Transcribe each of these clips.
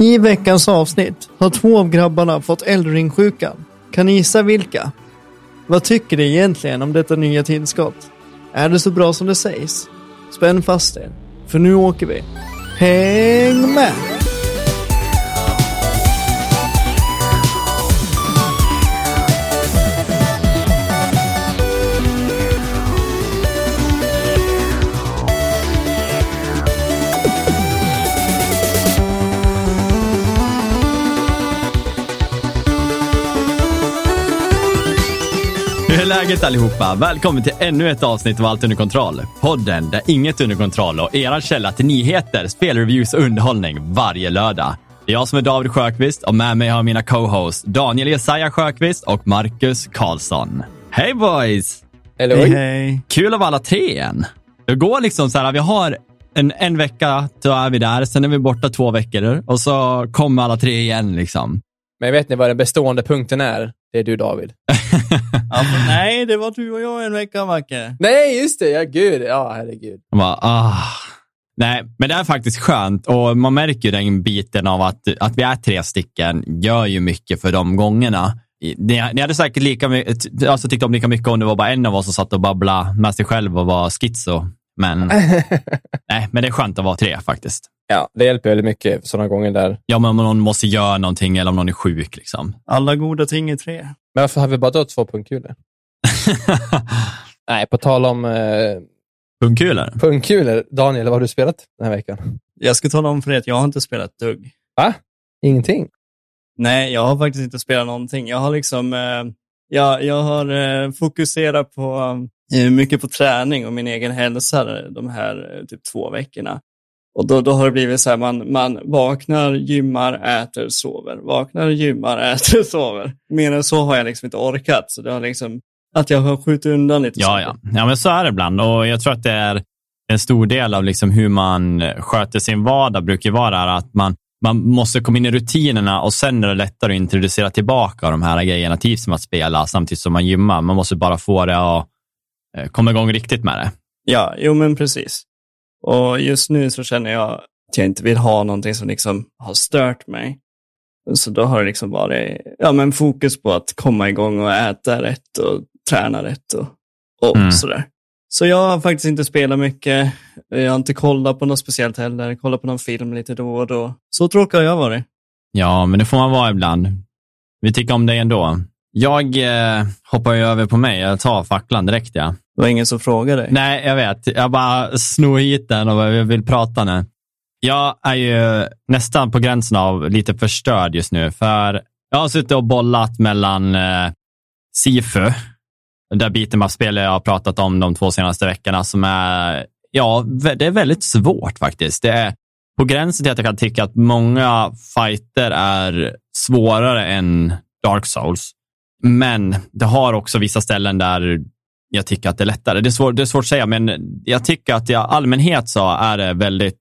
I veckans avsnitt har två av grabbarna fått eldringsjukan. Kan ni gissa vilka? Vad tycker ni egentligen om detta nya tillskott? Är det så bra som det sägs? Spänn fast er, för nu åker vi. Häng med! Läget allihopa? Välkommen till ännu ett avsnitt av Allt under kontroll. Podden där inget är under kontroll och era källa till nyheter, spelreviews och underhållning varje lördag. Det är jag som är David Sjökvist och med mig har mina co-hosts Daniel Jesaja Sjökvist och Marcus Karlsson. Hej boys! Eller Hej hej! Kul att vara alla tre igen. Det går liksom så här, vi har en, en vecka, då är vi där, sen är vi borta två veckor och så kommer alla tre igen liksom. Men vet ni vad den bestående punkten är? Det är du David. Ja, för nej, det var du och jag en vecka, Macke. Nej, just det. Ja, gud. Ja, herregud. Bara, ah. Nej, men det är faktiskt skönt och man märker ju den biten av att, att vi är tre stycken gör ju mycket för de gångerna. Ni, ni hade säkert lika mycket, alltså tyckt om lika mycket om det var bara en av oss som satt och babblade med sig själv och var schizo. Men, nej, men det är skönt att vara tre faktiskt. Ja, det hjälper väldigt mycket sådana gånger där. Ja, men om någon måste göra någonting eller om någon är sjuk liksom. Alla goda ting är tre. Men varför har vi bara dött två pungkulor? Nej, på tal om eh, Pungkulor. pungkulor. Daniel, vad har du spelat den här veckan? Jag ska tala om för dig att jag har inte spelat dugg. Va? Ingenting? Nej, jag har faktiskt inte spelat någonting. Jag har liksom, eh, jag, jag har eh, fokuserat på mycket på träning och min egen hälsa de här eh, typ två veckorna. Och då, då har det blivit så här, man, man vaknar, gymmar, äter, sover. Vaknar, gymmar, äter, sover. Mer än så har jag liksom inte orkat. Så det har liksom, att jag har skjutit undan lite Ja, ja. ja, men så är det ibland och jag tror att det är en stor del av liksom hur man sköter sin vardag brukar vara att man, man måste komma in i rutinerna och sen är det lättare att introducera tillbaka de här grejerna till som att spela samtidigt som man gymmar. Man måste bara få det att eh, komma igång riktigt med det. Ja, jo men precis. Och just nu så känner jag att jag inte vill ha någonting som liksom har stört mig. Så då har det liksom varit ja, men fokus på att komma igång och äta rätt och träna rätt och, och Mm. sådär. Så jag har faktiskt inte spelat mycket. Jag har inte kollat på något speciellt heller. Kollat på någon film lite då och då. Så tråkig har jag varit. Ja, men det får man vara ibland. Vi tycker om dig ändå. Jag eh, hoppar ju över på mig. Jag tar facklan direkt. Ja. Det var ingen som frågade dig. Nej, jag vet. Jag bara snor hit den och jag vill prata nu. Jag är ju nästan på gränsen av lite förstörd just nu, för jag har suttit och bollat mellan eh, Sifu, det beat'em jag har pratat om de två senaste veckorna, som är, ja, det är väldigt svårt faktiskt. Det är på gränsen till att jag kan tycka att många fighter är svårare än Dark Souls. Men det har också vissa ställen där jag tycker att det är lättare. Det är svårt, det är svårt att säga, men jag tycker att i allmänhet så är det väldigt,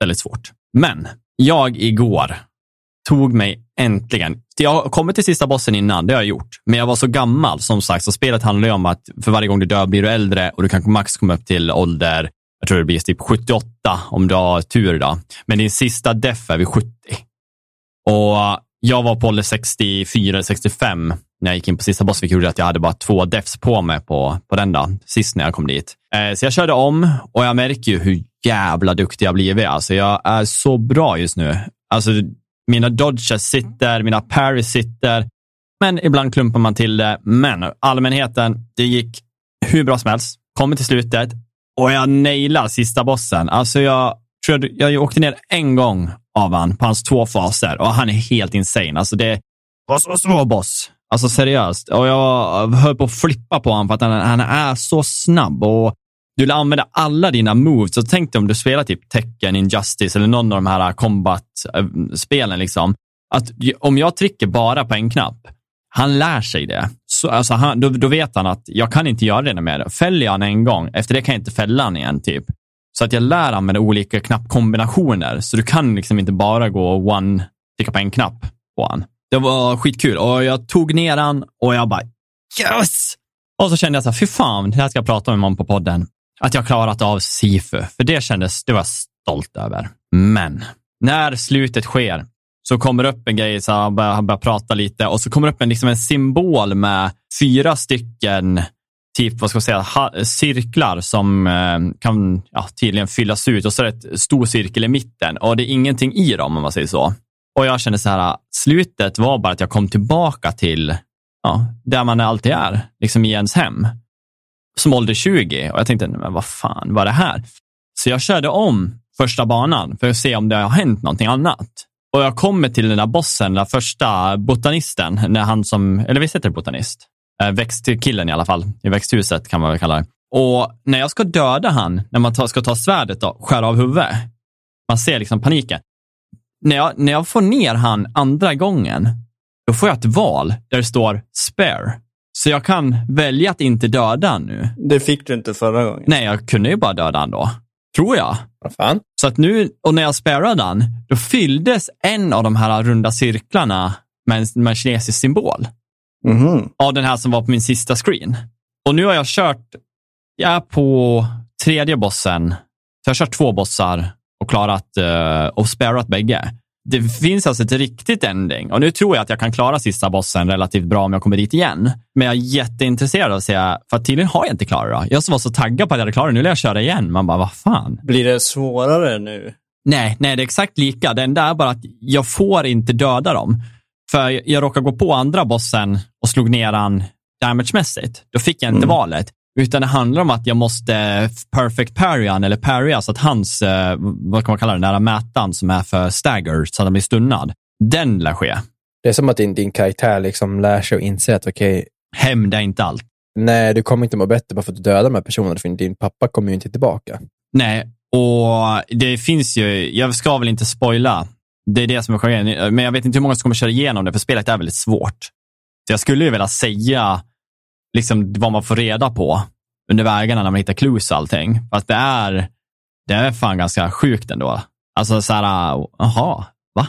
väldigt svårt. Men jag igår tog mig äntligen, jag har kommit till sista bossen innan, det har jag gjort. Men jag var så gammal som sagt, så spelet handlar ju om att för varje gång du dör blir du äldre och du kan max komma upp till ålder, jag tror det blir typ 78 om du har tur då. Men din sista def är vid 70. Och jag var på ålder 64, 65 när jag gick in på sista boss, vilket gjorde att jag hade bara två defs på mig på, på den då, sist när jag kom dit. Eh, så jag körde om och jag märker ju hur jävla duktig jag blivit. Alltså, jag är så bra just nu. Alltså, mina dodges sitter, mina parries sitter, men ibland klumpar man till det. Men allmänheten, det gick hur bra som helst. Kommer till slutet och jag nailar sista bossen. Alltså jag tror jag, jag åkte ner en gång av han på hans två faser och han är helt insane. Alltså det var så svår boss. Alltså seriöst. Och jag höll på att flippa på honom för att han, han är så snabb och du vill använda alla dina moves. Så tänk dig om du spelar typ Tekken, Injustice eller någon av de här combat-spelen. Liksom, att om jag trycker bara på en knapp, han lär sig det. Så, alltså han, då, då vet han att jag kan inte göra det mer. Fäller jag han en gång, efter det kan jag inte fälla han igen. Typ. Så att jag lär använda olika knappkombinationer. Så du kan liksom inte bara gå one, trycka på en knapp på han. Det var skitkul och jag tog ner han och jag bara yes! Och så kände jag så här, fy fan, det här ska jag prata med någon på podden. Att jag klarat av Sifu, för det kändes, det var jag stolt över. Men när slutet sker så kommer det upp en grej, så han börjar, han börjar prata lite och så kommer det upp en, liksom en symbol med fyra stycken typ, vad ska jag säga, ha, cirklar som eh, kan ja, tydligen fyllas ut och så är det ett stor cirkel i mitten och det är ingenting i dem om man säger så. Och jag kände så här, slutet var bara att jag kom tillbaka till ja, där man alltid är, liksom i ens hem. Som ålder 20 och jag tänkte, men vad fan var det här? Så jag körde om första banan för att se om det har hänt någonting annat. Och jag kommer till den där bossen, den första botanisten, när han som, eller visst heter det botanist? Eh, växtkillen i alla fall, i växthuset kan man väl kalla det. Och när jag ska döda han, när man ska ta svärdet och skära av huvudet, man ser liksom paniken. När jag, när jag får ner han andra gången, då får jag ett val där det står spare. Så jag kan välja att inte döda nu. Det fick du inte förra gången. Nej, jag kunde ju bara döda han då. Tror jag. Vad fan? Så att nu, och när jag sparade han, då fylldes en av de här runda cirklarna med en, med en kinesisk symbol. Mhm. Av den här som var på min sista screen. Och nu har jag kört, jag är på tredje bossen. Så jag har kört två bossar och klarat uh, och sparat bägge. Det finns alltså ett riktigt ending och nu tror jag att jag kan klara sista bossen relativt bra om jag kommer dit igen. Men jag är jätteintresserad av att se, för att tydligen har jag inte klarat det. Jag som var så taggad på att jag hade klarat det, nu vill jag köra igen. Man bara, vad fan? Blir det svårare nu? Nej, nej, det är exakt lika. Det enda är bara att jag får inte döda dem. För jag råkade gå på andra bossen och slog ner han damagemässigt. Då fick jag inte Mm. valet. Utan det handlar om att jag måste perfect parry han, eller parrya så att hans, eh, vad kan man kalla det, den där mätaren som är för stagger, så att han blir stunnad. Den lär ske. Det är som att din, din karaktär liksom lär sig att inse att okej, Hämnd är inte allt. nej, du kommer inte må bättre bara för att du dödar de här personerna, för din pappa kommer ju inte tillbaka. Nej, och det finns ju, jag ska väl inte spoila, det är det som är grejen, men jag vet inte hur många som kommer köra igenom det, för spelet är väldigt svårt. Så jag skulle ju vilja säga liksom vad man får reda på under vägarna när man hittar clues och allting. Fast det är, det är fan ganska sjukt ändå. Alltså så här, jaha, va?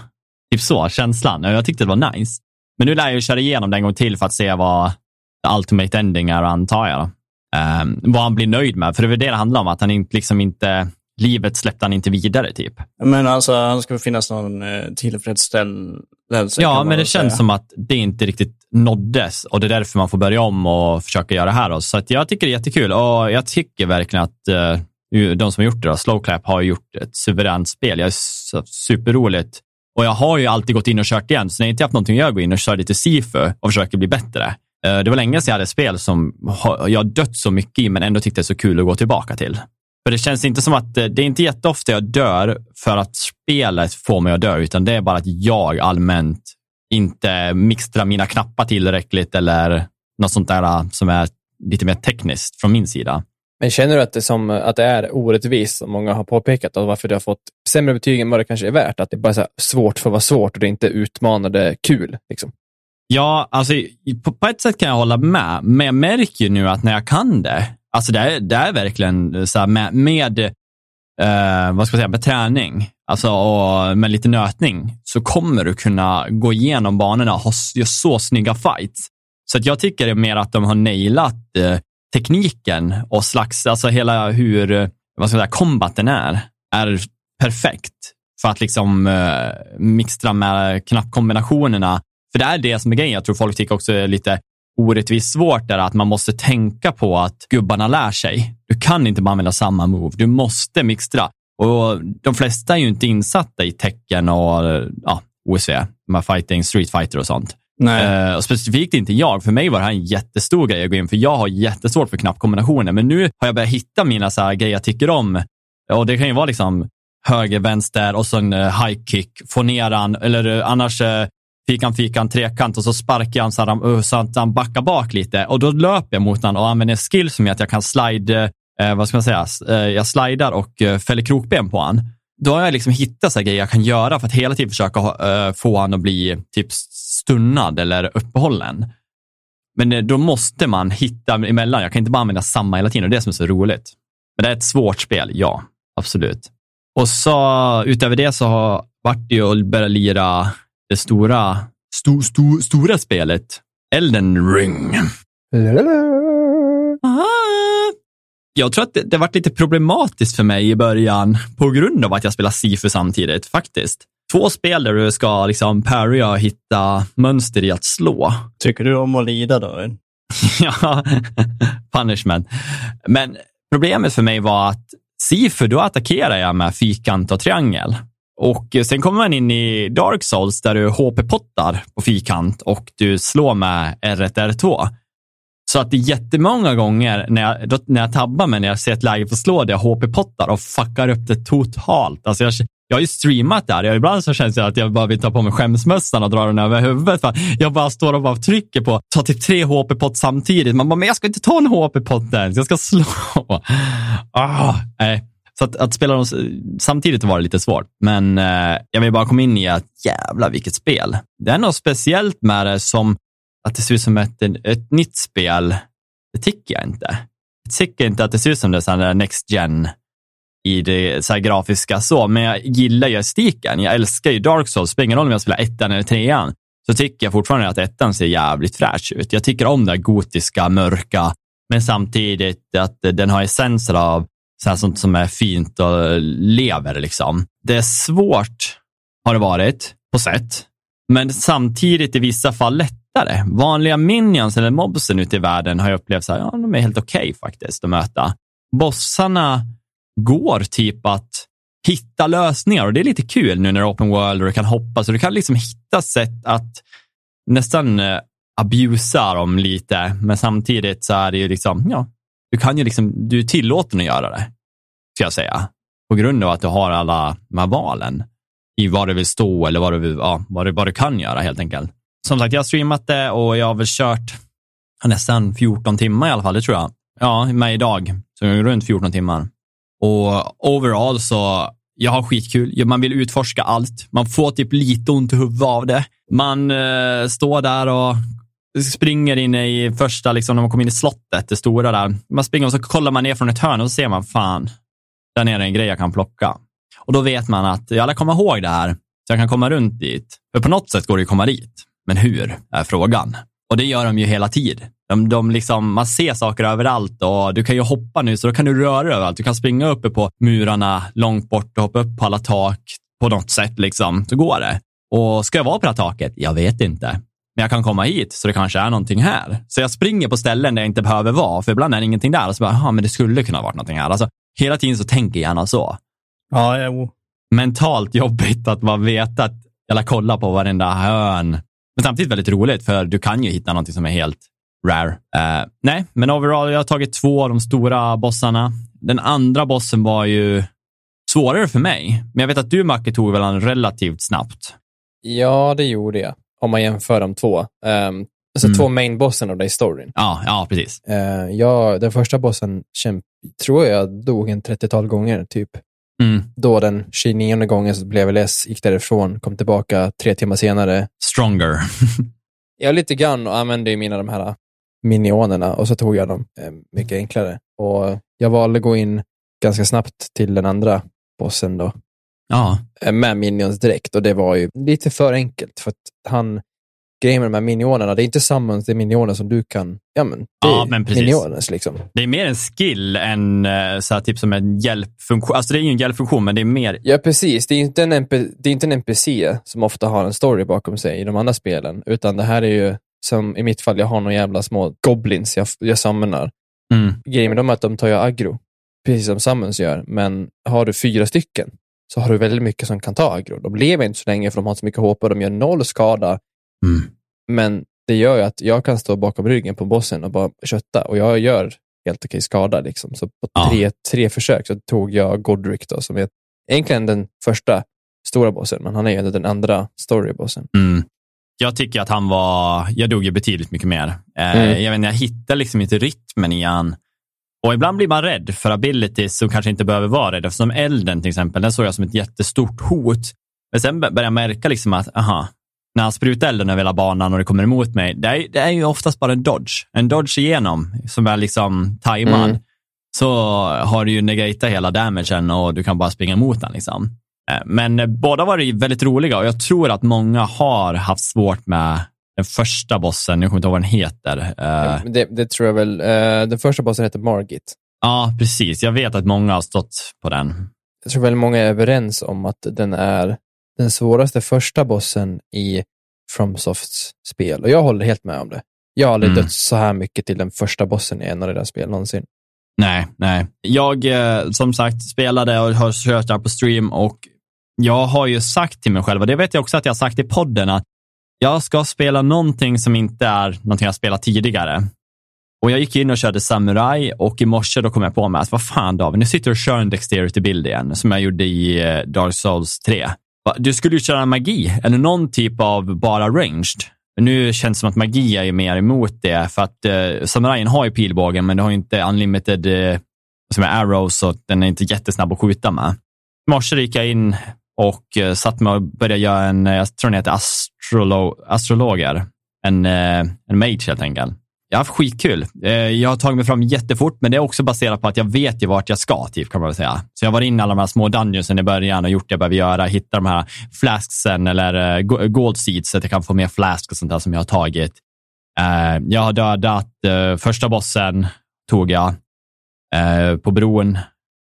Typ så, känslan. Jag tyckte det var nice. Men nu lär jag ju köra igenom det en gång till för att se vad the ultimate ending är, antar jag. Ehm, vad han blir nöjd med. För det är det det handlar om, att han inte, liksom inte, livet släppte han inte vidare typ. Men alltså, han ska finnas någon eh, tillfredsställelse. Ja, men det känns som att det inte riktigt nåddes och det är därför man får börja om och försöka göra det här. Då. Så att jag tycker det är jättekul och jag tycker verkligen att uh, de som har gjort det, då, Slowclap, har gjort ett suveränt spel. Jag är så- superroligt. Och jag har ju alltid gått in och kört igen, så när jag inte haft någonting att göra, går in och kör lite Sifu och försöker bli bättre. Uh, Det var länge sedan jag hade ett spel som jag dött så mycket i, men ändå tyckte det är så kul att gå tillbaka till. För det känns inte som att, eh, det är inte jätteofta jag dör för att spelet får mig att dö, utan det är bara att jag allmänt inte mixtrar mina knappar tillräckligt eller något sånt där eh, som är lite mer tekniskt från min sida. Men känner du att det, som, att det är orättvist, som många har påpekat, och varför du har fått sämre betyg än vad det kanske är värt? Att det bara är svårt för att vara svårt och det är inte utmanande kul? Liksom. Ja, alltså på, på ett sätt kan jag hålla med, men jag märker ju nu att när jag kan det, alltså det är, det är verkligen så här med, med eh, vad ska jag säga, med träning, alltså och med lite nötning, så kommer du kunna gå igenom banorna och ha göra så snygga fights. Så att jag tycker det är mer att de har nailat eh, tekniken och slags, alltså hela hur, eh, vad ska jag säga, kombaten är, är perfekt för att liksom eh, mixtra med knappkombinationerna. För det är det som är grejen. Jag tror folk tycker också är lite orättvist svårt där att man måste tänka på att gubbarna lär sig. Du kan inte bara använda samma move. Du måste mixtra. Och de flesta är ju inte insatta i tecken och ja, OSV, de här fighting, street fighter och sånt. Eh, och specifikt inte jag. För mig var det här en jättestor grej att gå in, för jag har jättesvårt för knappkombinationer. Men nu har jag börjat hitta mina så här grejer jag tycker om. Och det kan ju vara liksom höger, vänster och så en eh, high kick, få ner han, eller eh, annars fikan, fikan, trekant och så sparkar jag han så, uh, så att han backar bak lite. Och då löper jag mot honom och använder en skill som gör att jag kan slide, eh, vad ska man säga, eh, jag slidar och eh, fäller krokben på han. Då har jag liksom hittat så här grejer jag kan göra för att hela tiden försöka eh, få han att bli typ stunnad eller uppehållen. Men eh, då måste man hitta emellan. Jag kan inte bara använda samma hela tiden och det är det som är så roligt. Men det är ett svårt spel, ja. Absolut. Och så utöver det så har vart det ju att börja lira det stora, sto, sto, stora spelet. Elden ring. Jag tror att det, det varit lite problematiskt för mig i början på grund av att jag spelar Sifu samtidigt, faktiskt. Två spel där du ska liksom parrya och hitta mönster i att slå. Tycker du om att lida då? ja, punishment. Men problemet för mig var att Sifu, då attackerar jag med fyrkant och triangel. Och sen kommer man in i Dark Souls där du HP-pottar på fyrkant och du slår med R1, R2. Så att det är jättemånga gånger när jag, då, när jag tabbar mig när jag ser ett läge för att slå där jag HP-pottar och fuckar upp det totalt. Alltså jag, jag har ju streamat där. Jag, ibland så känns det att jag bara vill ta på mig skämsmössan och dra den över huvudet. För jag bara står och bara trycker på, ta typ tre HP-pott samtidigt. Man bara, men jag ska inte ta en HP-pott ens, jag ska slå. Ah, nej. Så att, att spela dem samtidigt var det lite svårt. Men eh, jag vill bara komma in i att jävla vilket spel. Det är något speciellt med det som att det ser ut som ett, ett nytt spel. Det tycker jag inte. Jag tycker inte att det ser ut som det är next gen i det så grafiska så, men jag gillar ju estetiken. Jag älskar ju Dark Souls. Spelar ingen roll om jag spelar ettan eller trean, så tycker jag fortfarande att ettan ser jävligt fräsch ut. Jag tycker om det gotiska, mörka, men samtidigt att den har essenser av så sånt som är fint och lever. Liksom. Det är svårt, har det varit, på sätt, men samtidigt i vissa fall lätt lättare. Vanliga minions eller mobsen ute i världen har jag upplevt så här, ja, de är helt okej okay, faktiskt att möta. Bossarna går typ att hitta lösningar och det är lite kul nu när det är open world och du kan hoppa så du kan liksom hitta sätt att nästan eh, abusa dem lite, men samtidigt så är det ju liksom, ja, du kan ju liksom, du är tillåten att göra det, ska jag säga, på grund av att du har alla de här valen i vad du vill stå eller vad du, vill, ja, vad du, vad du kan göra helt enkelt. Som sagt, jag har streamat det och jag har väl kört nästan 14 timmar i alla fall, det tror jag. Ja, med idag, så runt 14 timmar. Och overall så, jag har skitkul. Man vill utforska allt. Man får typ lite ont i huvudet av det. Man eh, står där och springer in i första, liksom, när man kommer in i slottet, det stora där. Man springer och så kollar man ner från ett hörn och så ser man, fan, där nere är en grej jag kan plocka. Och då vet man att jag lär komma ihåg det här, så jag kan komma runt dit. För på något sätt går det att komma dit. Men hur är frågan? Och det gör de ju hela tiden. De, de liksom, man ser saker överallt och du kan ju hoppa nu så då kan du röra dig överallt. Du kan springa uppe på murarna långt bort och hoppa upp på alla tak på något sätt. Liksom. Så går det. Och ska jag vara på det här taket? Jag vet inte. Men jag kan komma hit, så det kanske är någonting här. Så jag springer på ställen där jag inte behöver vara, för ibland är det ingenting där. Och så bara, men det skulle kunna vara någonting här. Alltså, hela tiden så tänker jag gärna så. Ja, jo. Mentalt jobbigt att man vet att, eller kolla på varenda hörn. Men samtidigt väldigt roligt, för du kan ju hitta någonting som är helt rare. Uh, nej, men overall, jag har tagit två av de stora bossarna. Den andra bossen var ju svårare för mig, men jag vet att du, Macke, tog väl den relativt snabbt. Ja, det gjorde jag, om man jämför de två. Um, alltså mm. två main-bossen av det i storyn. Ja, ja precis. Uh, ja, den första bossen kämp tror jag dog en 30-tal gånger, typ. Mm. Då den 29 gången så blev jag less, gick därifrån, kom tillbaka tre timmar senare. Stronger. ja, lite grann och använde mina de här minionerna och så tog jag dem eh, mycket enklare. Och jag valde att gå in ganska snabbt till den andra bossen då. Ja. Eh, med minions direkt och det var ju lite för enkelt för att han grejen med de här minionerna, det är inte samma det minioner som du kan, ja men, det ja, men precis. minioners liksom. Det är mer en skill än eh, så här, typ som en hjälpfunktion. Alltså det är ju en hjälpfunktion, men det är mer... Ja, precis. Det är inte en, NP, det är inte en NPC som ofta har en story bakom sig i de andra spelen, utan det här är ju som i mitt fall, jag har några jävla små goblins jag, jag samlar. Mm. Grejen med dem är att de tar ju aggro, precis som summons gör, men har du fyra stycken så har du väldigt mycket som kan ta aggro. De lever inte så länge för de har inte så mycket HP och de gör noll skada. Mm. Men det gör ju att jag kan stå bakom ryggen på bossen och bara kötta och jag gör helt okej skada. Liksom. Så på ja. tre, tre försök så tog jag Godric då, som är egentligen den första stora bossen, men han är ju den andra storybossen. Mm jag tycker att han var, jag dog ju betydligt mycket mer. Eh, mm. Jag, vet, jag hittar liksom inte rytmen i han. Och ibland blir man rädd för abilities som kanske inte behöver vara rädd. Som elden till exempel, den såg jag som ett jättestort hot. Men sen börjar jag märka liksom att, aha, när han sprutar elden över hela banan och det kommer emot mig, det är, det är ju oftast bara en dodge. En dodge igenom som är liksom tajmad. Mm. Så har du ju negatat hela damagen och du kan bara springa emot den. Liksom. Eh, men eh, båda var väldigt roliga och jag tror att många har haft svårt med den första bossen. Jag kommer inte ihåg vad den heter. Eh, det, det tror jag väl. Den första bossen heter Margit. Ja, precis. Jag vet att många har stått på den. Jag tror väldigt många är överens om att den är den svåraste första bossen i FromSofts spel. Och jag håller helt med om det. Jag har aldrig mm. dött så här mycket till den första bossen i en av deras spel någonsin. Nej, nej. Jag eh, som sagt spelade och har kört där på stream och jag har ju sagt till mig själv, och det vet jag också att jag har sagt i podden, att jag ska spela någonting som inte är någonting jag spelat tidigare. Och jag gick in och körde Samurai och i morse då kom jag på mig att vad fan David, nu sitter du och kör en Dexterity Build igen, som jag gjorde i eh, Dark Souls 3. Du skulle ju köra magi, eller någon typ av bara ranged. Nu känns det som att magi är mer emot det, för att eh, samurajen har ju pilbågen, men det har ju inte unlimited eh, som är arrows, så den är inte jättesnabb att skjuta med. I morse gick jag in och eh, satt mig och började göra en, eh, jag tror den heter astrolo, astrologer, en, eh, en mage helt enkelt. Jag har haft skitkul. Eh, jag har tagit mig fram jättefort, men det är också baserat på att jag vet ju vart jag ska, typ, kan man väl säga. Så jag var inne i alla de här små dungeonsen i början och gjort det jag behöver göra. Hitta de här flasksen eller eh, gold seeds så att jag kan få mer flask och sånt där som jag har tagit. Eh, jag har dödat första bossen, tog jag, på bron.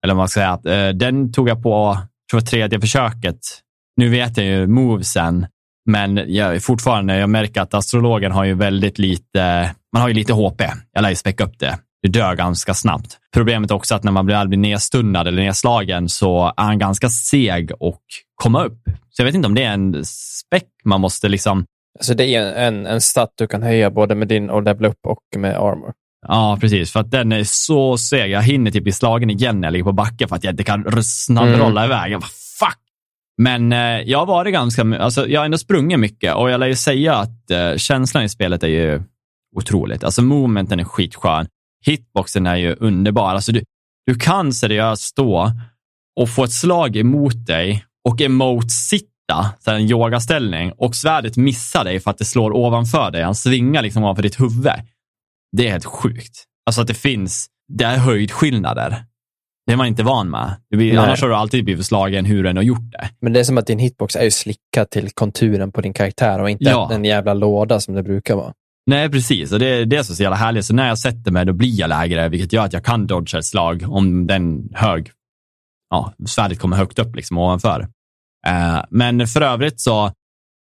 Eller vad man ska säga. Den tog jag på, tror jag, tredje försöket. Nu vet jag ju movesen, men jag, fortfarande, jag märker att astrologen har ju väldigt lite man har ju lite HP. Jag lär ju späcka upp det. Du dör ganska snabbt. Problemet är också att när man blir aldrig nedstunnad eller nedslagen så är han ganska seg och komma upp. Så jag vet inte om det är en späck man måste liksom... Alltså det är en, en stat du kan höja både med din och level up och med armor. Ja, precis. För att den är så seg. Jag hinner typ bli slagen igen när jag ligger på backen för att jag inte kan snabbrolla mm. iväg. Jag bara! Men eh, jag har varit ganska, alltså jag har ändå sprungit mycket och jag lär ju säga att eh, känslan i spelet är ju otroligt. Alltså momenten är skitskön. Hitboxen är ju underbar. Alltså du, du kan seriöst stå och få ett slag emot dig och emote-sitta, så en yogaställning, och svärdet missar dig för att det slår ovanför dig. Han svingar liksom ovanför ditt huvud. Det är helt sjukt. Alltså att det finns, det är höjdskillnader. Det är man inte van med. Blir, annars har du alltid blivit slagen hur du än har gjort det. Men det är som att din hitbox är ju slickad till konturen på din karaktär och inte ja. en jävla låda som det brukar vara. Nej, precis. Och det är det som är så jävla härligt. Så när jag sätter mig, då blir jag lägre, vilket gör att jag kan dodga ett slag om den hög, ja, svärdet kommer högt upp liksom ovanför. Uh, men för övrigt så,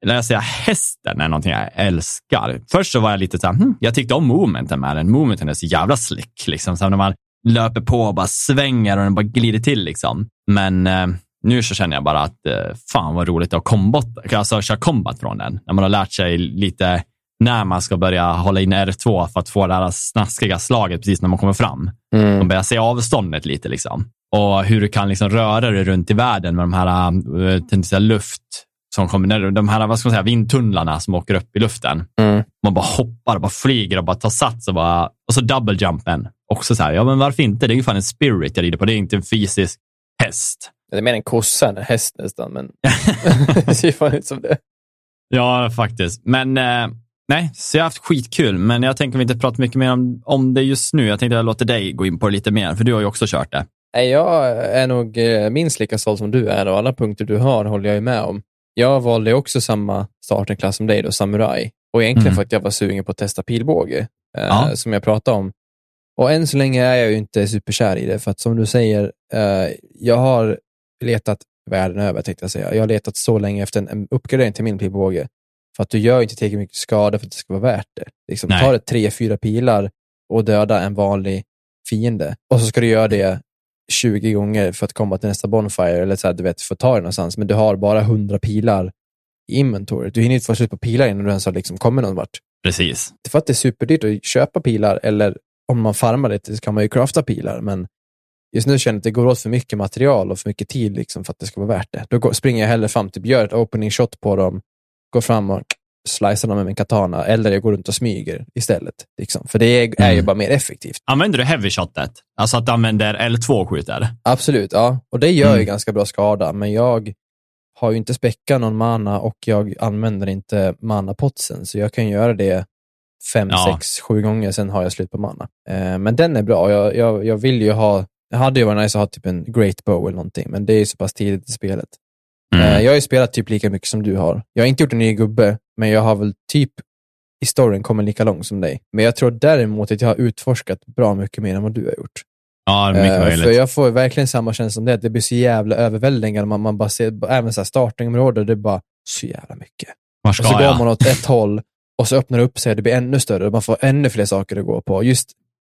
när jag säga hästen är någonting jag älskar. Först så var jag lite så här, hm, jag tyckte om momenten med den. Momenten är så jävla slick, liksom. Så när man löper på och bara svänger och den bara glider till liksom. Men uh, nu så känner jag bara att uh, fan vad roligt att ha kombat, alltså köra combat från den. När man har lärt sig lite när man ska börja hålla in R2 för att få det här snaskiga slaget precis när man kommer fram. Mm. Man börjar se avståndet lite liksom. Och hur du kan liksom röra dig runt i världen med de här uh, luft som kommer, de här vad ska man säga, vindtunnlarna som åker upp i luften. Mm. Man bara hoppar, bara flyger och bara tar sats och, bara, och så double jumpen. Också så här, ja men varför inte? Det är ju fan en spirit jag rider på, det är inte en fysisk häst. Det är mer en kossa än en häst nästan, men det ser fan ut som det. Ja, faktiskt. Men eh, Nej, så jag har haft skitkul, men jag tänker inte prata mycket mer om, om det just nu. Jag tänkte jag låter dig gå in på det lite mer, för du har ju också kört det. Jag är nog eh, minst lika stolt som du är och alla punkter du har håller jag med om. Jag valde också samma starterklass som dig, då, Samurai. Och egentligen mm. för att jag var sugen på att testa pilbåge, eh, ja. som jag pratade om. Och än så länge är jag ju inte superkär i det, för att som du säger, eh, jag har letat världen över, tänkte jag säga. Jag har letat så länge efter en uppgradering till min pilbåge för att du gör inte tillräckligt mycket skada för att det ska vara värt det. Liksom, ta det tre, fyra pilar och döda en vanlig fiende. Och så ska du göra det 20 gånger för att komma till nästa Bonfire, eller så här, du vet, för att ta det någonstans. Men du har bara 100 pilar i inventory. Du hinner inte få slut på pilar innan du ens har liksom kommit någon vart. Precis. Det är för att det är superdyrt att köpa pilar, eller om man farmar lite så kan man ju crafta pilar, men just nu känner jag att det går åt för mycket material och för mycket tid liksom för att det ska vara värt det. Då springer jag hellre fram, typ gör ett opening shot på dem, går fram och slicear dem med min katana eller jag går runt och smyger istället. Liksom. För det är, är mm. ju bara mer effektivt. Använder du heavy shotet? Alltså att du använder L2 och skjuter? Absolut, ja. Och det gör mm. ju ganska bra skada, men jag har ju inte späckat någon mana och jag använder inte mana-potsen, så jag kan göra det fem, ja. sex, sju gånger, sen har jag slut på mana. Eh, men den är bra. Jag, jag, jag vill ju ha, det hade ju varit nice att ha typ en great bow eller någonting, men det är så pass tidigt i spelet. Mm. Eh, jag har ju spelat typ lika mycket som du har. Jag har inte gjort en ny gubbe, men jag har väl typ i storyn kommit lika långt som dig. Men jag tror däremot att jag har utforskat bra mycket mer än vad du har gjort. Ja, mycket Eh, möjligt. För jag får verkligen samma känsla som det, att det blir så jävla överväldigande. Man, man bara ser, även så här startingområden, det är bara så jävla mycket. Var Och ska så går jag? man åt ett håll och så öppnar det upp sig och det blir ännu större. Man får ännu fler saker att gå på. Just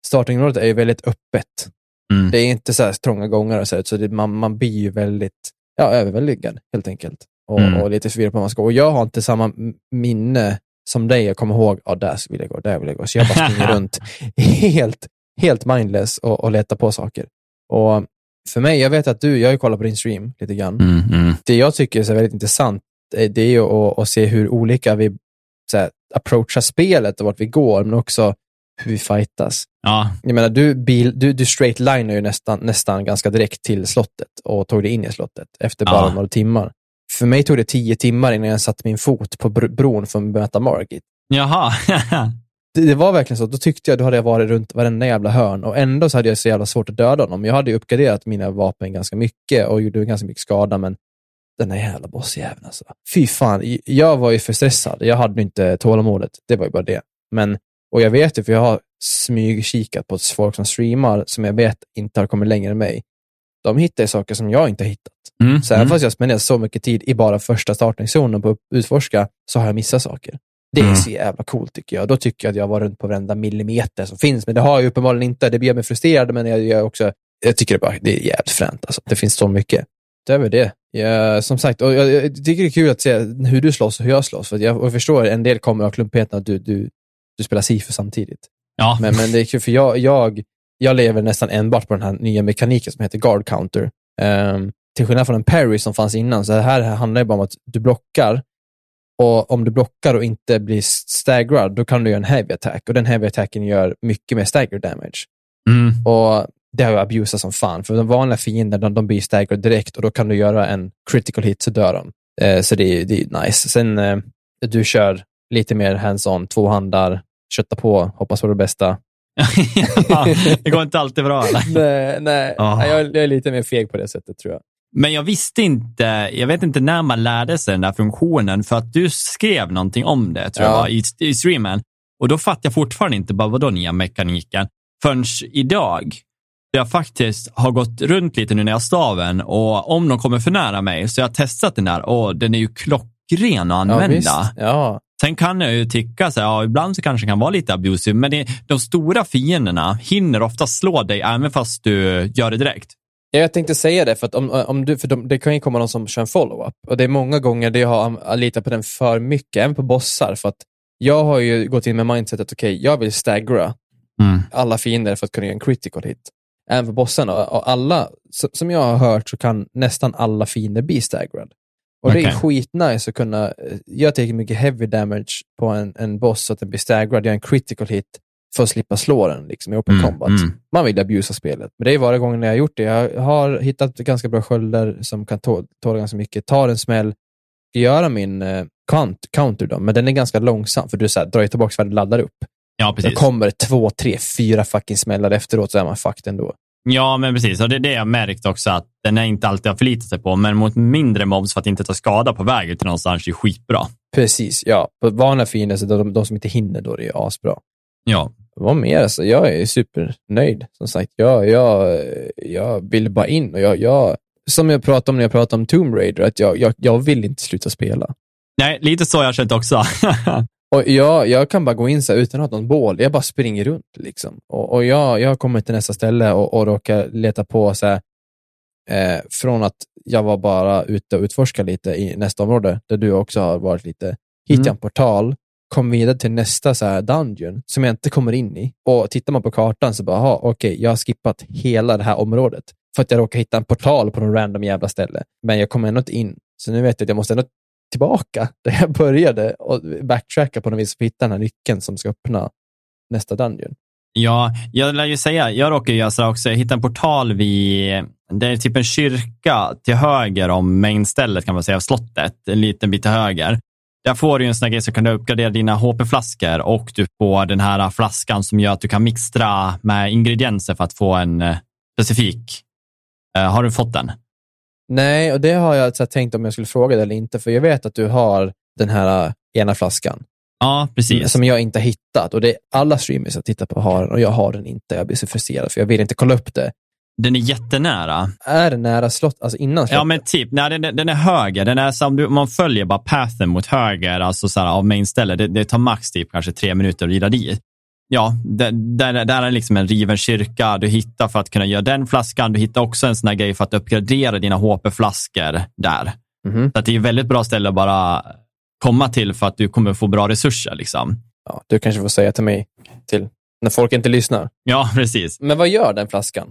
startingområdet är ju väldigt öppet. Mm. Det är inte så här trånga gångar och så, här, så det, man, man blir ju väldigt ja, överväldigad helt enkelt. Och, Mm. och lite förvirrad på vad man ska. Och jag har inte samma minne som dig. Jag kommer ihåg, ja, där vill jag gå, där vill jag gå. Så jag bara springer runt helt, helt mindless och, och letar på saker. Och för mig, jag vet att du, jag har ju kollat på din stream lite grann. Mm, mm. Det jag tycker är så väldigt intressant, eh, det är ju att, att se hur olika vi så här, approachar spelet och vart vi går, men också hur vi fightas. Ja, Jag menar, du, bil, du, du straight linear ju nästan, nästan ganska direkt till slottet och tog dig in i slottet efter bara Ja. några timmar. För mig tog det tio timmar innan jag satte min fot på br- bron för att möta Margit. jaha. Det, det var verkligen så. Då tyckte jag då hade jag varit runt varenda jävla hörn och ändå så hade jag så jävla svårt att döda honom. Jag hade uppgraderat mina vapen ganska mycket och gjorde ganska mycket skada, men den här jävla bossjäveln alltså. Fy fan, jag var ju för stressad. Jag hade inte tålamodet. Det var ju bara det. Men, och jag vet ju, för jag har smygkikat på folk som streamar som jag vet inte har kommit längre än mig. De hittar ju saker som jag inte har hittat. Mm, Så även mm. fast jag spenderat så mycket tid i bara första startningszonen på att utforska, så har jag missat saker. Det är Mm. så jävla coolt tycker jag. Då tycker jag att jag var runt på varenda millimeter som finns, men det har jag ju uppenbarligen inte. Det blir mig frustrerad, men jag, jag, också, jag tycker det, bara, det är jävligt fränt. Alltså. Det finns så mycket. Utöver det, jag, som sagt, och jag, jag tycker det är kul att se hur du slåss och hur jag slåss. För jag, jag förstår, en del kommer av klumpigheten att du, du, du spelar SIFU samtidigt. Ja, Men, men det är kul, för jag, jag, jag lever nästan enbart på den här nya mekaniken som heter guard counter. Ehm, till skillnad från en parry som fanns innan, så det här handlar ju bara om att du blockar och om du blockar och inte blir staggrad, då kan du göra en heavy attack och den heavy attacken gör mycket mer stagger damage. mm. Och det har jag abusat som fan, för de vanliga fienderna de, blir staggrad direkt och då kan du göra en critical hit så dör de. Eh, så det, är- det är nice. Sen eh, du kör lite mer hands-on, två handar, kötta på, hoppas på det bästa. ja, det går inte alltid bra. Eller? Nej, nej. Nej jag, jag är lite mer feg på det sättet tror jag. Men jag visste inte, jag vet inte när man lärde sig den där funktionen, för att du skrev någonting om det, tror Ja. jag, var, i, i streamen. Och då fattade jag fortfarande inte, bara vadå nya mekaniken? Förrän idag, jag faktiskt har gått runt lite nu när jag har staven och om de kommer för nära mig så jag har testat den där och den är ju klockren att Ja, använda. visst. Ja, Sen kan jag ju tycka så här, ja, ibland så kanske det kan vara lite abusive, men det, de stora fienderna hinner ofta slå dig även fast du gör det direkt. Ja, jag tänkte säga det, för, att om, om du, för de, det kan ju komma någon som kör en follow-up. Och det är många gånger det jag har litat på den för mycket, även på bossar. För att jag har ju gått in med mindsetet, okej, jag vill staggra Mm. alla fiender för att kunna göra en critical hit. Även för bossarna. Och alla, som jag har hört så kan nästan alla fiender bli staggrad. Och det är skitnice att kunna, jag tar mycket heavy damage på en, en boss så att den blir staggrad, jag gör en critical hit för att slippa slå den liksom, i open Mm, combat. mm. Man vill abusa spelet. Men det är varje gång jag har gjort det. Jag har hittat ganska bra skölder som kan tå- tåla ganska mycket. Tar en smäll, ska göra min eh, count, counter då, men den är ganska långsam för du så här, drar ju tillbaka du laddar upp. Ja, Då precis. kommer det två, tre, fyra fucking smällar efteråt så är man fucked ändå. Ja, men precis. Och det är det jag märkt också, att den är inte alltid att förlita sig på, men mot mindre mobs för att inte ta skada på vägen till någonstans är skitbra. Precis, ja. På vanliga fiender, så de, de som inte hinner, då är det ju asbra. Ja. Vad mer? Alltså, jag är supernöjd. Som sagt, jag, jag, jag vill bara in och jag, jag, som jag pratade om när jag pratade om Tomb Raider, att jag, jag, jag vill inte sluta spela. Nej, lite så har jag känt också. Och jag, jag kan bara gå in så här utan att ha någon bål. Jag bara springer runt. Liksom. Och, och jag, jag kommer till nästa ställe och, och råkar leta på, så här, eh, från att jag var bara ute och utforska lite i nästa område, där du också har varit lite, hittade jag en portal, kom vidare till nästa så här dungeon som jag inte kommer in i. Och tittar man på kartan så bara, okej, jag har skippat hela det här området för att jag råkar hitta en portal på någon random jävla ställe. Men jag kommer ändå inte in. Så nu vet jag att jag måste ändå tillbaka där jag började och backtracka på något vis för att hitta den här nyckeln som ska öppna nästa dungeon. Ja, jag lär ju säga, jag råkar göra så också, jag hittade en portal vid, det är typ en kyrka till höger om mainstället kan man säga, av slottet, en liten bit till höger. Där får du en sån här grej som kan du uppgradera dina HP-flaskor och du får den här flaskan som gör att du kan mixtra med ingredienser för att få en eh, specifik. Eh, har du fått den? Nej, och det har jag så här, tänkt om jag skulle fråga dig eller inte, för jag vet att du har den här äh, ena flaskan. Ja, precis. Som jag inte har hittat. Och det är alla streamers jag tittar på har den och jag har den inte. Jag blir så frustrerad för jag vill inte kolla upp det. Den är jättenära. Är den nära slott, alltså innan slottet? Ja, men typ. Nej, den, den är höger. Den är som du, man följer bara pathen mot höger, alltså så här, av mainstället. Det, det tar max typ kanske tre minuter att rida dit. Ja, där, där, där är liksom en riven kyrka du hittar för att kunna göra den flaskan. Du hittar också en sån här grej för att uppgradera dina HP-flaskor där. Mhm. Så att det är ett väldigt bra ställe att bara komma till för att du kommer få bra resurser. Liksom. Ja, du kanske får säga till mig till när folk inte lyssnar. Ja, precis. Men vad gör den flaskan?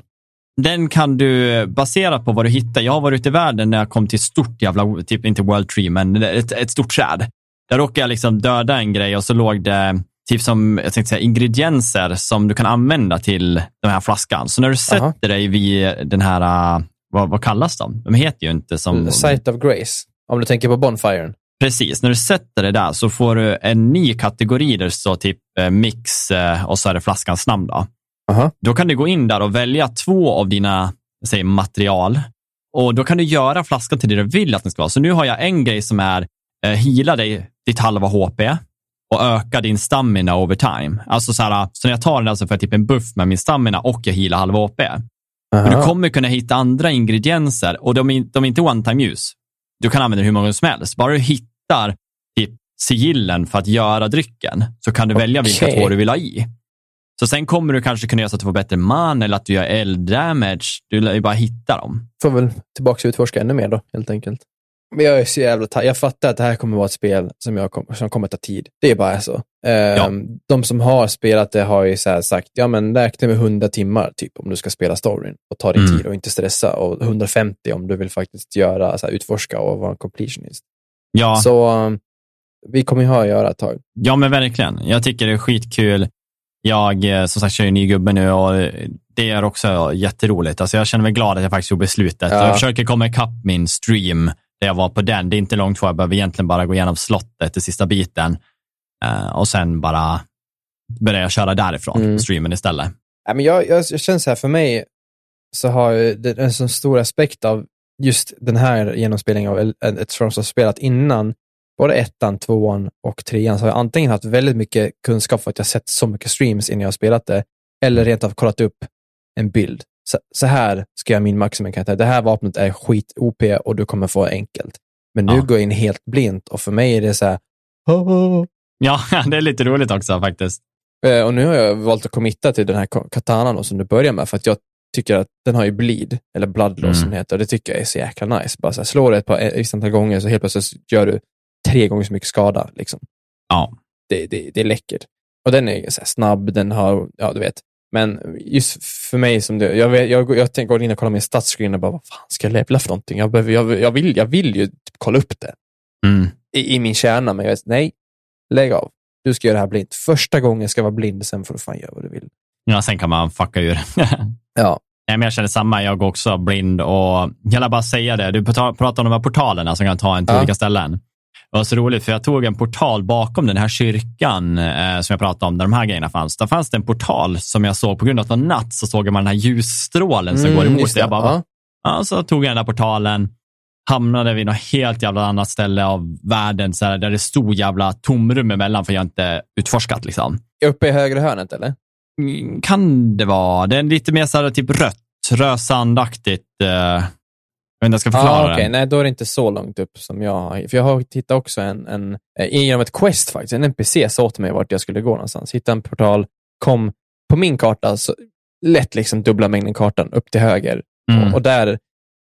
Den kan du, baserat på vad du hittar. Jag har varit ute i världen när jag kom till stort jävla, typ inte World Tree, men ett, ett stort träd. Där råkade jag liksom döda en grej och så låg det typ som jag tänkte säga, ingredienser som du kan använda till den här flaskan. Så när du sätter Aha. dig vid den här, äh, vad, vad kallas de? De heter ju inte som... Sight of Grace. Om du tänker på Bonfiren. Precis, när du sätter det där så får du en ny kategori där det står typ eh, mix eh, och så är det flaskans namn. Då. Aha. då kan du gå in där och välja två av dina säg, material och då kan du göra flaskan till det du vill att den ska vara. Så nu har jag en grej som är eh, heala dig ditt halva HP och öka din stamina over time. Alltså så, här, så när jag tar den där så får jag typ en buff med min stamina och jag healar halva. Men du kommer kunna hitta andra ingredienser och de är, de är inte one time use. Du kan använda hur många som helst. Bara du hittar typ sigillen för att göra drycken så kan du välja vilka två du vill ha i. Så sen kommer du kanske kunna göra så att du får bättre man eller att du gör eld-damage. Du lär ju bara hitta dem. Får väl tillbaka och utforska ännu mer då, helt enkelt. Men jag är så jävla ta- Jag fattar att det här kommer vara ett spel som, jag kom, som kommer ta tid. Det är bara så. Ehm, De som har spelat det har ju så här sagt, ja men räkna med 100 timmar typ om du ska spela storyn och ta din Mm. tid och inte stressa och 150 om du vill faktiskt göra, så här, utforska och vara en completionist. Ja, Så um, vi kommer ju ha att göra ett tag. ja, men verkligen. Jag tycker det är skitkul. Jag eh, som sagt kör ju ny gubbe nu och eh, det är också jätteroligt. Alltså jag känner mig glad att jag faktiskt gjorde beslutet. Ja. Jag försöker komma ikapp min stream där jag var på den. Det är inte långt kvar. Jag behöver egentligen bara gå igenom slottet, den sista biten. Eh, och sen bara börja jag köra därifrån, Mm. streamen istället. Nej, men jag, jag, jag känner så här, för mig så har det en så stor aspekt av just den här genomspelningen av ett- From spelat innan, både ettan, tvåan och trean, så har jag antingen haft väldigt mycket kunskap för att jag sett så mycket streams innan jag har spelat det, eller rent av kollat upp en bild. Så, så här ska jag min maximum karaktär. Det här vapnet är skit OP och du kommer få enkelt. Men nu Ja. går jag in helt blint och för mig är det så här, "Åh, Ja, det är lite roligt också faktiskt. Eh, Och nu har jag valt att committa till den här ka- katanan som du börjar med, för att jag tycker att den har ju bleed, eller bloodloss som Mm. det heter, och det tycker jag är så jäkla nice. Bara så här, slår det ett par, ett antal gånger så helt plötsligt gör du tre gånger så mycket skada. Liksom. Ja, Det, det, det är läckert. Och den är så här snabb, den har, ja du vet. Men just för mig, som det, jag, vet- jag, jag tänker gå in och kolla min statsscreen och bara, vad fan ska jag levla för någonting? Jag, behöver, jag, jag, vill, jag vill ju typ kolla upp det mm. i, i min kärna, men jag vet, nej, lägg av. Du ska göra det här blint. Första gången ska jag vara blind, sen får du fan göra vad du vill. ja sen kan man fucka ur. Ja. Nej, men jag känner samma. Jag går också blind och jag vill bara säga det. Du prat- pratar om de här portalerna som kan ta en till Ja. olika ställen. Det var så roligt för jag tog en portal bakom den här kyrkan eh, som jag pratade om där de här grejerna fanns. Där fanns det en portal som jag såg på grund av att det var natt så såg man den här ljusstrålen som Mm, går emot det. Jag bara, Ja. ja. så tog jag den där portalen, hamnade vid något helt jävla annat ställe av världen så här, där det stod jävla tomrum emellan för jag inte utforskat. Liksom. Uppe i högra hörnet, eller? Mm, Kan det vara? Det är lite mer så här, typ rött, rösandaktigt. Eh, jag inte jag ska förklara ah, okej. det. Nej, då är det inte så långt upp som jag har. För jag har hittat också en, en eh, genom ett quest faktiskt. En NPC sa åt mig vart jag skulle gå någonstans. Hitta en portal, kom på min karta, så lätt liksom dubbla mängden kartan upp till höger. Mm. Och, och där,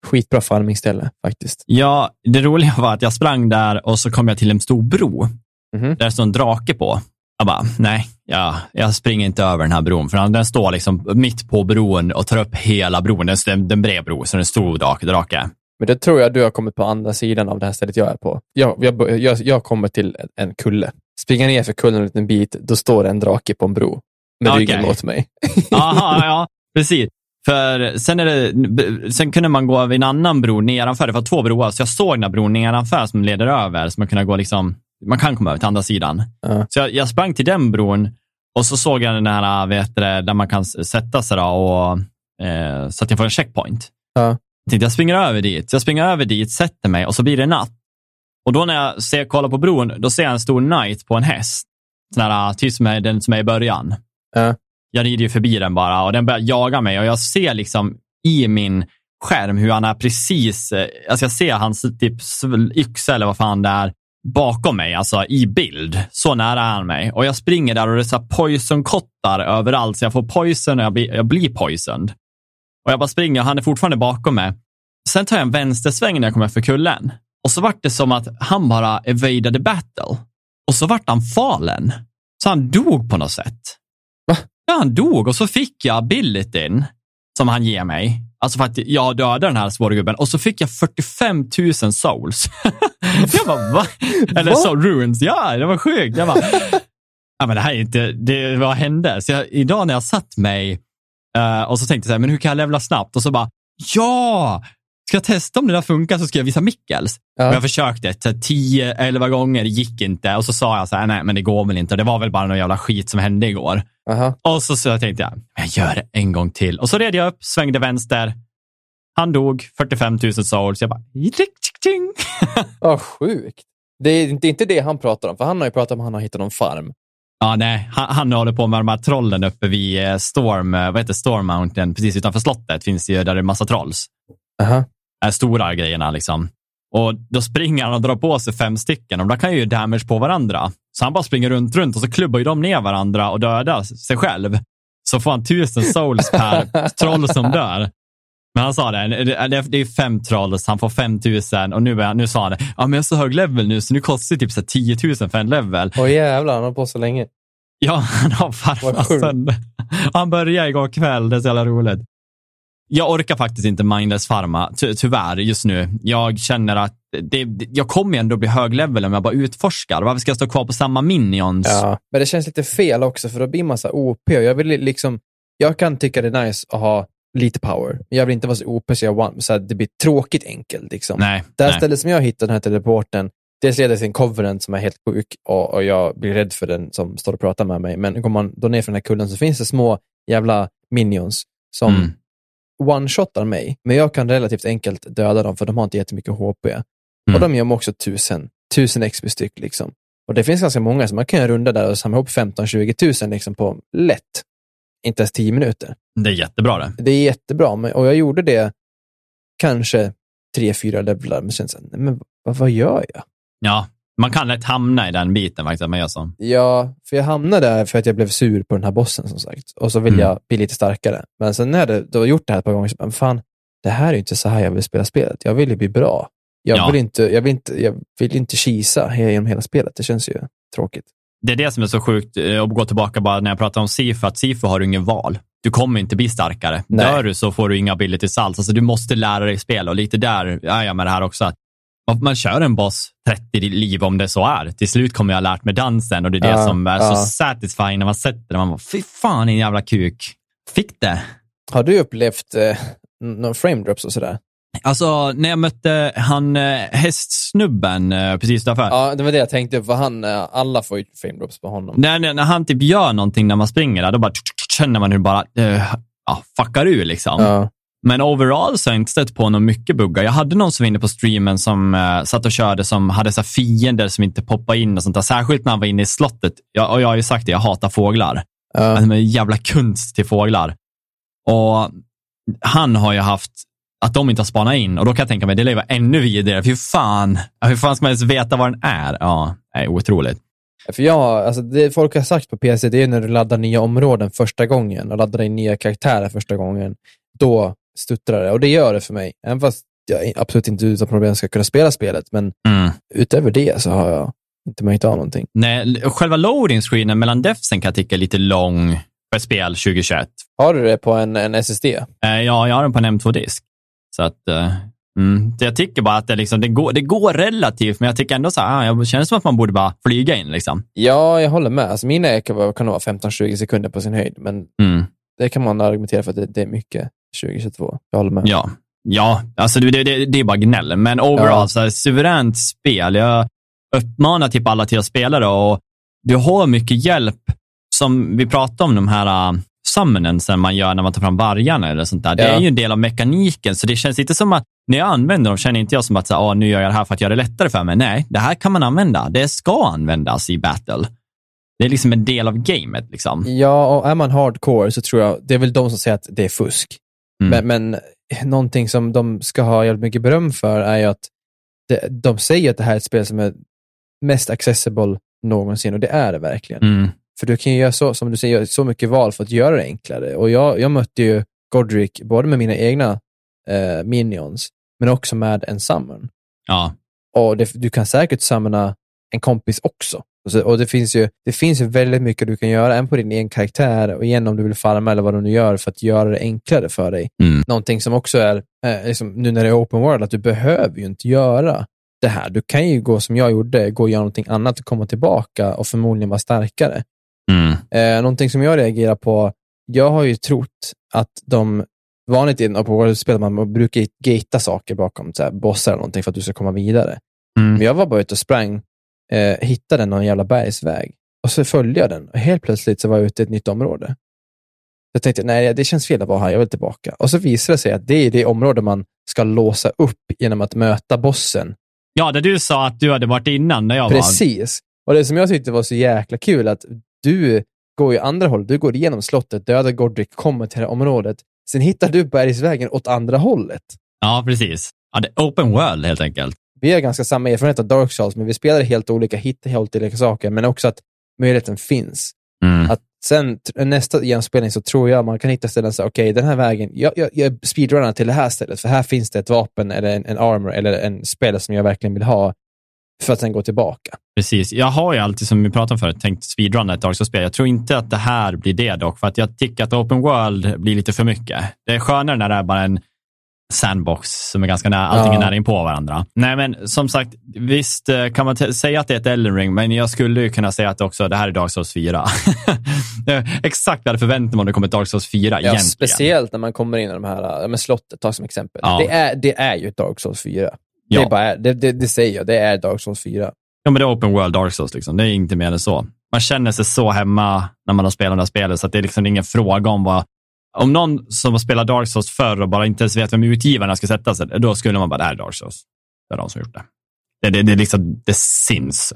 skitbra farmingställe faktiskt. Ja, det roliga var att jag sprang där och så kom jag till en stor bro. Mhm. Där det står en drake på. Jag bara, nej, ja, jag springer inte över den här bron. För den står liksom mitt på bron och tar upp hela bron. Den, den, den bred bro, så det är en stor drake. Men det tror jag du har kommit på andra sidan av det här stället jag är på. Jag, jag, jag, jag kommer till en- kulle. Springer ner för kullen en liten bit, då står det en drake på en bro. Med Okej. ryggen mot mig. Aha, ja, precis. För sen, är det, sen kunde man gå över en annan bro nedanför. Det var två broar, så jag såg den här bron nedanför som leder över. Så man, kunde gå liksom, man kan komma över till andra sidan. Ja. Så jag, jag sprang till den bron och så såg jag den här, vet du, där man kan sätta sig och, eh, så att jag får en checkpoint. Ja. Jag tänkte jag springer över dit. Jag springer över dit, sätter mig och så blir det natt. Och då när jag ser, kollar på bron, då ser jag en stor knight på en häst. sån här, typ som är, den som är i början. Ja. Jag rider ju förbi den bara och den börjar jaga mig och jag ser liksom i min skärm hur han är precis, eh, alltså jag ser hans typ yxa eller vad fan det är bakom mig, alltså i bild. Så nära är han mig. Och jag springer där och det är så poison-kottar överallt, så jag får poison och jag blir, jag blir poisoned. Och jag bara springer och han är fortfarande bakom mig. Sen tar jag en vänstersväng när jag kommer för kullen. Och så vart det som att han bara evadade battle. Och så vart han falen. Så han dog på något sätt. Va? Ja, han dog och så fick jag abilityn som han ger mig. Alltså för att jag dödade den här svåra gubben och så fick jag 45 000 souls. jag bara, va? Eller Va? så ruins. Ja, det var sjukt. Jag bara, ja men det här är inte, det, vad hände? Så jag, idag när jag satt mig uh, och så tänkte jag så här, men hur kan jag levla snabbt? Och så bara, ja, ska jag testa om det där funkar så ska jag visa Mickels. Ja. Och jag försökte 10-11 gånger, det gick inte. Och så sa jag så här, nej men det går väl inte. Det var väl bara någon jävla skit som hände igår. Aha. Och så, så jag tänkte jag, jag gör det en gång till. Och så red jag upp, svängde vänster. Han dog, 45 000 souls. Jag bara, ting. Vad sjukt. Det är inte, inte det han pratar om, för han har ju pratat om att han har hittat någon farm. Ja, nej, han, han håller på med de här trollen uppe vid eh, Storm, eh, vad heter Storm Mountain, precis utanför slottet finns det ju där det är massa trolls. Aha. Är stora grejerna liksom. Och då springer han och drar på sig fem stycken och de kan ju damage på varandra. Så han bara springer runt, runt och så klubbar ju de ner varandra och dödar sig själv. Så får han tusen souls per troll som dör. Men han sa det, det är fem trolls, han får fem tusen och nu, är, nu sa han det, ja men jag är så hög level nu så nu kostar det typ så här 10 000 för en level. Åh jävlar, han har på så länge. Ja, han har farmat sönder. Han började igår kväll, det är så jävla roligt. Jag orkar faktiskt inte mindless farma, ty tyvärr, just nu. Jag känner att det, det- jag kommer ändå bli hög level om jag bara utforskar. Varför ska jag stå kvar på samma minions? Ja. Men det känns lite fel också, för då blir man så OP. Jag, vill liksom, jag kan tycka det är nice att ha lite power, men jag vill inte vara så OP så, jag one, så det blir tråkigt enkelt. Liksom. Nej, Det här nej. stället som jag hittade, den här teleporten, dels leder till en covenant som är helt sjuk och, och jag blir rädd för den som står och pratar med mig. Men går man då ner för den här kullen så finns det små jävla minions som Mm. One-shotar mig, men jag kan relativt enkelt döda dem för de har inte jättemycket HP. Mm. Och de gör mig också tusen, tusen XP styck. Liksom. Och det finns ganska många, så man kan runda där och samla ihop 15-20 tusen liksom på lätt. Inte ens 10 minuter. Det är jättebra det. Det är jättebra, och jag gjorde det kanske tre, fyra levlar, men sen så, men vad, vad gör jag? Ja, man kan lätt hamna i den biten faktiskt, att man gör så. Ja, för jag hamnade där för att jag blev sur på den här bossen som sagt. Och så vill Mm. jag bli lite starkare. Men sen när hade då gjort det här ett par gånger, så men fan, det här är ju inte så här jag vill spela spelet. Jag vill ju bli bra. Jag, Ja. vill, inte, jag, vill, inte, jag vill inte kisa genom hela spelet. Det känns ju tråkigt. Det är det som är så sjukt, eh, att gå tillbaka bara när jag pratar om Sifu, att Sifu har du ingen val. Du kommer inte bli starkare. Nej. Dör du så får du inga abilities alls. Alltså, du måste lära dig spela och lite där är jag med det här också. Att man, kör en boss 30 liv om det så är. Till slut kommer jag ha lärt mig dansen och det är det Ja, som är ja. så satisfying när man sätter det. Man bara, fy fan din jävla kuk. Fick det. Har du upplevt eh, någon frame drops och sådär? Alltså, när jag mötte han eh, hästsnubben eh, precis därför. Ja, det var det jag tänkte, för han, eh, alla får ju frame drops på honom. När, när, när han typ gör någonting när man springer då bara känner man hur det bara uh, ja, fuckar ur liksom. Men overall så har jag inte stött på någon mycket buggar. Jag hade någon som var inne på streamen som uh, satt och körde som hade så fiender som inte poppade in och sånt där. Särskilt när han var inne i slottet. Jag, och jag har ju sagt det, jag hatar fåglar. Ja. De är jävla kunst till fåglar. Och han har ju haft att de inte har spanat in och då kan jag tänka mig, det lever ännu vidare. Fy fan, hur fan ska man ens veta vad den är? Ja, det är otroligt. För jag, alltså det folk har sagt på PC, det är när du laddar nya områden första gången och laddar in nya karaktärer första gången. Då stuttrar det och det gör det för mig. Även fast jag absolut inte utan problem ska kunna spela spelet, men Mm. utöver det så har jag inte märkt av någonting. Nej, själva loading screenen mellan defsen kan jag tycka är lite lång för spel 2021. Har du det på en, en SSD? Eh, ja, jag har den på en M2-disk. Så att, eh, mm, jag tycker bara att det, liksom, det, går, det går relativt, men jag tycker ändå så här, ah, jag känner som att man borde bara flyga in. Liksom. Ja, jag håller med. Alltså, mina kan vara, kan vara 15-20 sekunder på sin höjd, men Mm, det kan man argumentera för att det, det är mycket 2022. Jag håller med. ja. ja, alltså det, det, det är bara gnäll. Men overall, Ja. så här, suveränt spel. Jag uppmanar typ alla till att spela det och du har mycket hjälp som vi pratade om, de här uh, summonensen man gör när man tar fram vargarna eller sånt där. Det Ja. är ju en del av mekaniken, så det känns inte som att när jag använder dem känner inte jag som att så, "Ah, nu gör jag det här för att göra det lättare för mig. Nej, det här kan man använda. Det ska användas i battle. det är liksom en del av gamet. Liksom. Ja, och är man hardcore så tror jag, det är väl de som säger att det är fusk. Mm. Men, men någonting som de ska ha jävligt mycket beröm för är ju att det, de säger att det här är ett spel som är mest accessible någonsin och det är det verkligen. Mm. För du kan ju göra så, som du säger, så mycket val för att göra det enklare. Och jag, jag mötte ju Godric både med mina egna eh, minions, men också med en summon. Ja. Och det, du kan säkert summona en kompis också. Och det finns, ju, det finns ju väldigt mycket du kan göra, en på din egen karaktär och igen om du vill farma eller vad du nu gör för att göra det enklare för dig. Mm. Någonting som också är, eh, liksom, nu när det är open world, att du behöver ju inte göra det här. Du kan ju gå som jag gjorde, gå och göra någonting annat och komma tillbaka och förmodligen vara starkare. Mm. Eh, någonting som jag reagerar på, jag har ju trott att de vanligt i open world-spel, man brukar gata saker bakom så här, bossar eller någonting för att du ska komma vidare. Mm. Men jag var bara ute och sprang eh, hittade någon jävla bergsväg och så följde jag den och helt plötsligt så var jag ute i ett nytt område. Jag tänkte, nej, det känns fel att vara här, jag vill tillbaka. Och så visade det sig att det är det område man ska låsa upp genom att möta bossen. Ja, det du sa att du hade varit innan när jag Precis. var. Precis. Och det som jag tyckte var så jäkla kul, att du går i andra hållet. Du går igenom slottet, dödar Godric, kommer till det här området. Sen hittar du bergsvägen åt andra hållet. Ja, precis. Ja, det är open world helt enkelt vi har ganska samma erfarenhet av Dark Souls, men vi spelar helt olika, hittar helt olika saker, men också att möjligheten finns. Mm. Att sen nästa genomspelning så tror jag man kan hitta ställen okej, okay, den här vägen, jag, jag, jag speedrunnar till det här stället, för här finns det ett vapen eller en, en armor eller en spel som jag verkligen vill ha för att sen gå tillbaka. Precis. Jag har ju alltid, som vi pratade om förut, tänkt speedrunna ett Dark Souls-spel. Jag tror inte att det här blir det dock, för att jag tycker att open world blir lite för mycket. Det är skönare när det är bara en sandbox som är ganska nära, allting är nära in på varandra. Nej, men som sagt, visst eh, kan man säga att det är ett Elden Ring, men jag skulle ju kunna säga att det också det här är Dark Souls 4. Exakt vad mig om det kommer Dark Souls 4 ja, egentligen. Speciellt när man kommer in i de här, ja, men slottet, ta som exempel. Ja. Det, är, det är ju Dark Souls 4. Det, ja. bara, det, det, det, säger jag, det är Dark Souls 4. Ja, men det är open world Dark Souls, liksom. det är inte mer än så. Man känner sig så hemma när man har spelat det här spelet, så det är liksom ingen fråga om vad om någon som har spelat Dark Souls förr och bara inte ens vet vem utgivarna ska sätta sig, då skulle man bara, det här är Dark Souls. Det är de som har gjort det. Det, det, det, liksom, det syns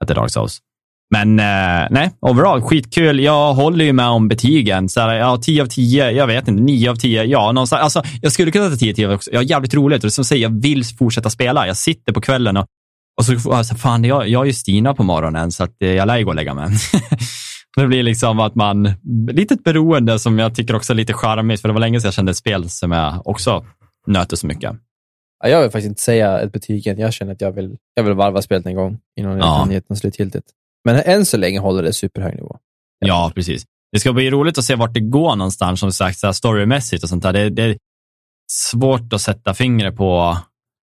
att det är Dark Souls. Men eh, nej, overall, skitkul. Jag håller ju med om betygen. Så här, ja, 10 av 10, jag vet inte, 9 av 10, ja, någonstans. Alltså, jag skulle kunna ta 10 av 10 också. Jag har jävligt roligt. Och som säger, jag vill fortsätta spela. Jag sitter på kvällen och, och så, alltså, fan, jag, jag är ju Stina på morgonen, så att, eh, jag lär ju gå och lägga mig. Det blir liksom att man, lite ett beroende som jag tycker också är lite charmigt, för det var länge sedan jag kände ett spel som jag också nöter så mycket. Ja, jag vill faktiskt inte säga ett betyg än. Jag känner att jag vill, jag vill varva spelet en gång innan jag kan ge något slutgiltigt. Men än så länge håller det superhög nivå. Ja. ja, precis. Det ska bli roligt att se vart det går någonstans, som sagt, så storymässigt och sånt där. Det, det är svårt att sätta fingret på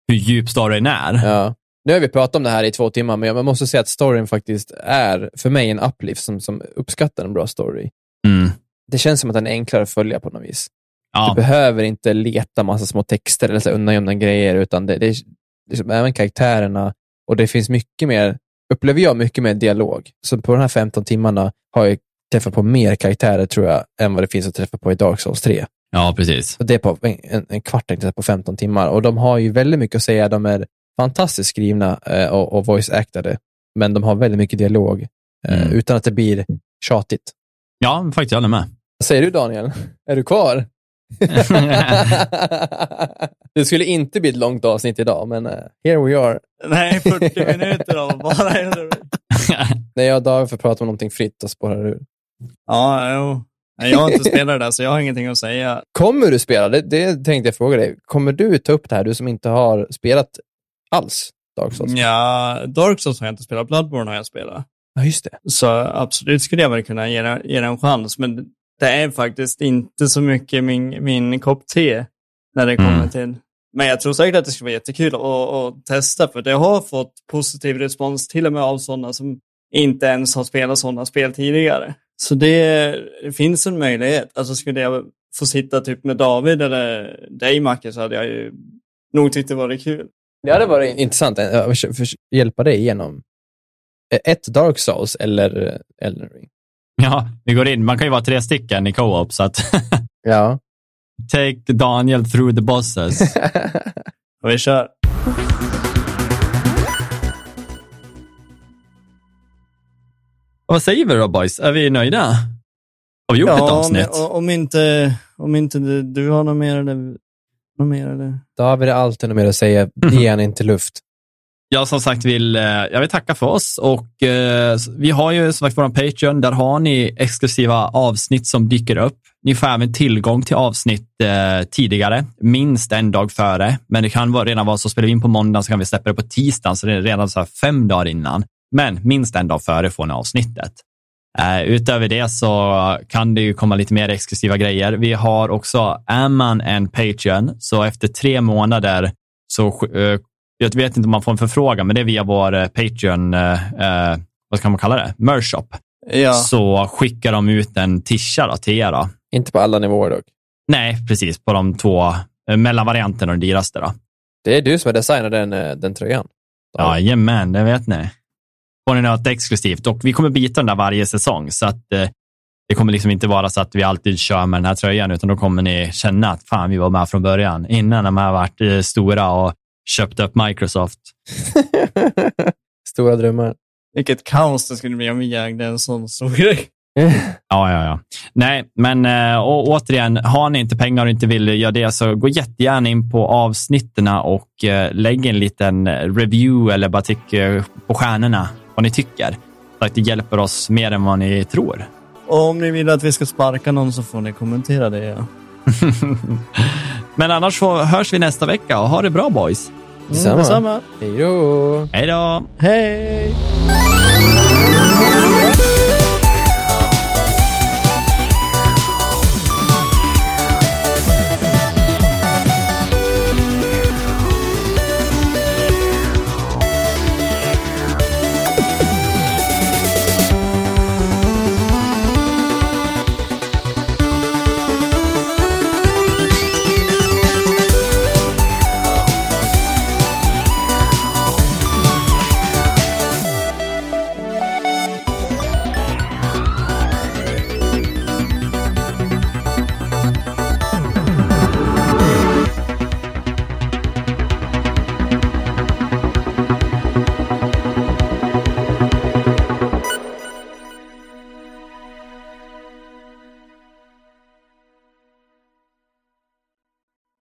hur djup storyn är. Ja. Nu har vi pratat om det här i två timmar, men jag måste säga att storyn faktiskt är för mig en uplift som, som uppskattar en bra story. Mm. Det känns som att den är enklare att följa på något vis. Ja. Du behöver inte leta massa små texter eller undangömda grejer, utan det, det är liksom även karaktärerna och det finns mycket mer, upplever jag, mycket mer dialog. Så på de här 15 timmarna har jag träffat på mer karaktärer, tror jag, än vad det finns att träffa på i Dark Souls 3. Ja, precis. Och det är på en, en kvart, på 15 timmar. Och de har ju väldigt mycket att säga. De är fantastiskt skrivna eh, och, och voice-actade, men de har väldigt mycket dialog eh, mm. utan att det blir tjatigt. Ja, faktiskt, jag håller med. Vad säger du Daniel? Är du kvar? det skulle inte bli ett långt avsnitt idag, men uh, here we are. Nej, 40 minuter av bara När jag och David får prata om någonting fritt och spårar ur. Ja, jo. Jag har inte spelat det där, så jag har ingenting att säga. Kommer du spela? Det, det tänkte jag fråga dig. Kommer du ta upp det här, du som inte har spelat alls Dark Souls? Ja, Dark Souls har jag inte spelat. Bloodborne har jag spelat. Ja, just det. Så absolut skulle jag väl kunna ge, ge det en chans, men det är faktiskt inte så mycket min, min kopp te när det kommer mm. till. Men jag tror säkert att det skulle vara jättekul att, att testa, för det har fått positiv respons till och med av sådana som inte ens har spelat sådana spel tidigare. Så det, det, finns en möjlighet. Alltså skulle jag få sitta typ med David eller dig Macke så hade jag ju nog tyckt det varit kul. Det hade varit intressant att hjälpa dig igenom ett Dark Souls eller Elden Ring. Ja, vi går in. Man kan ju vara tre stycken i co-op, så att... ja. Take Daniel through the bosses. Och vi kör. Vad säger vi då boys? Är vi nöjda? Har vi gjort ja, ett avsnitt? Om, om, inte, om inte du, du har något mer, eller, något mer eller? David har alltid något mer att säga. Ge han inte luft. Jag som sagt vill, eh, jag vill tacka för oss och eh, vi har ju som sagt vår Patreon. Där har ni exklusiva avsnitt som dyker upp. Ni får även tillgång till avsnitt eh, tidigare, minst en dag före. Men det kan vara, redan vara så, spelar vi in på måndag så kan vi släppa det på tisdagen, så det är redan så fem dagar innan. Men minst en dag före får ni avsnittet. Uh, utöver det så kan det ju komma lite mer exklusiva grejer. Vi har också, är man en Patreon, så efter tre månader så uh, jag vet inte om man får en förfrågan, men det är via vår eh, Patreon, vad ska man kalla det, Mershop. Ja. Så skickar de ut en tisha då, till er. Då. Inte på alla nivåer dock? Nej, precis. På de två mellanvarianterna och den dyraste. Då. Det är du som har designat den, den tröjan? Jajamän, det vet ni får ni något exklusivt och vi kommer byta den där varje säsong. Så att eh, det kommer liksom inte vara så att vi alltid kör med den här tröjan, utan då kommer ni känna att fan, vi var med från början, innan de har varit eh, stora och köpt upp Microsoft. stora drömmar. Vilket kaos det skulle bli om vi ägde en sån stor grej. ja, ja, ja. Nej, men äh, återigen, har ni inte pengar och inte vill göra det, så gå jättegärna in på avsnitten och äh, lägg en liten review eller bara tyck äh, på stjärnorna vad ni tycker. Så att det hjälper oss mer än vad ni tror. Och om ni vill att vi ska sparka någon så får ni kommentera det. Ja. Men annars får, hörs vi nästa vecka och ha det bra boys. Detsamma. Mm, Hej då. Hej då. Hej.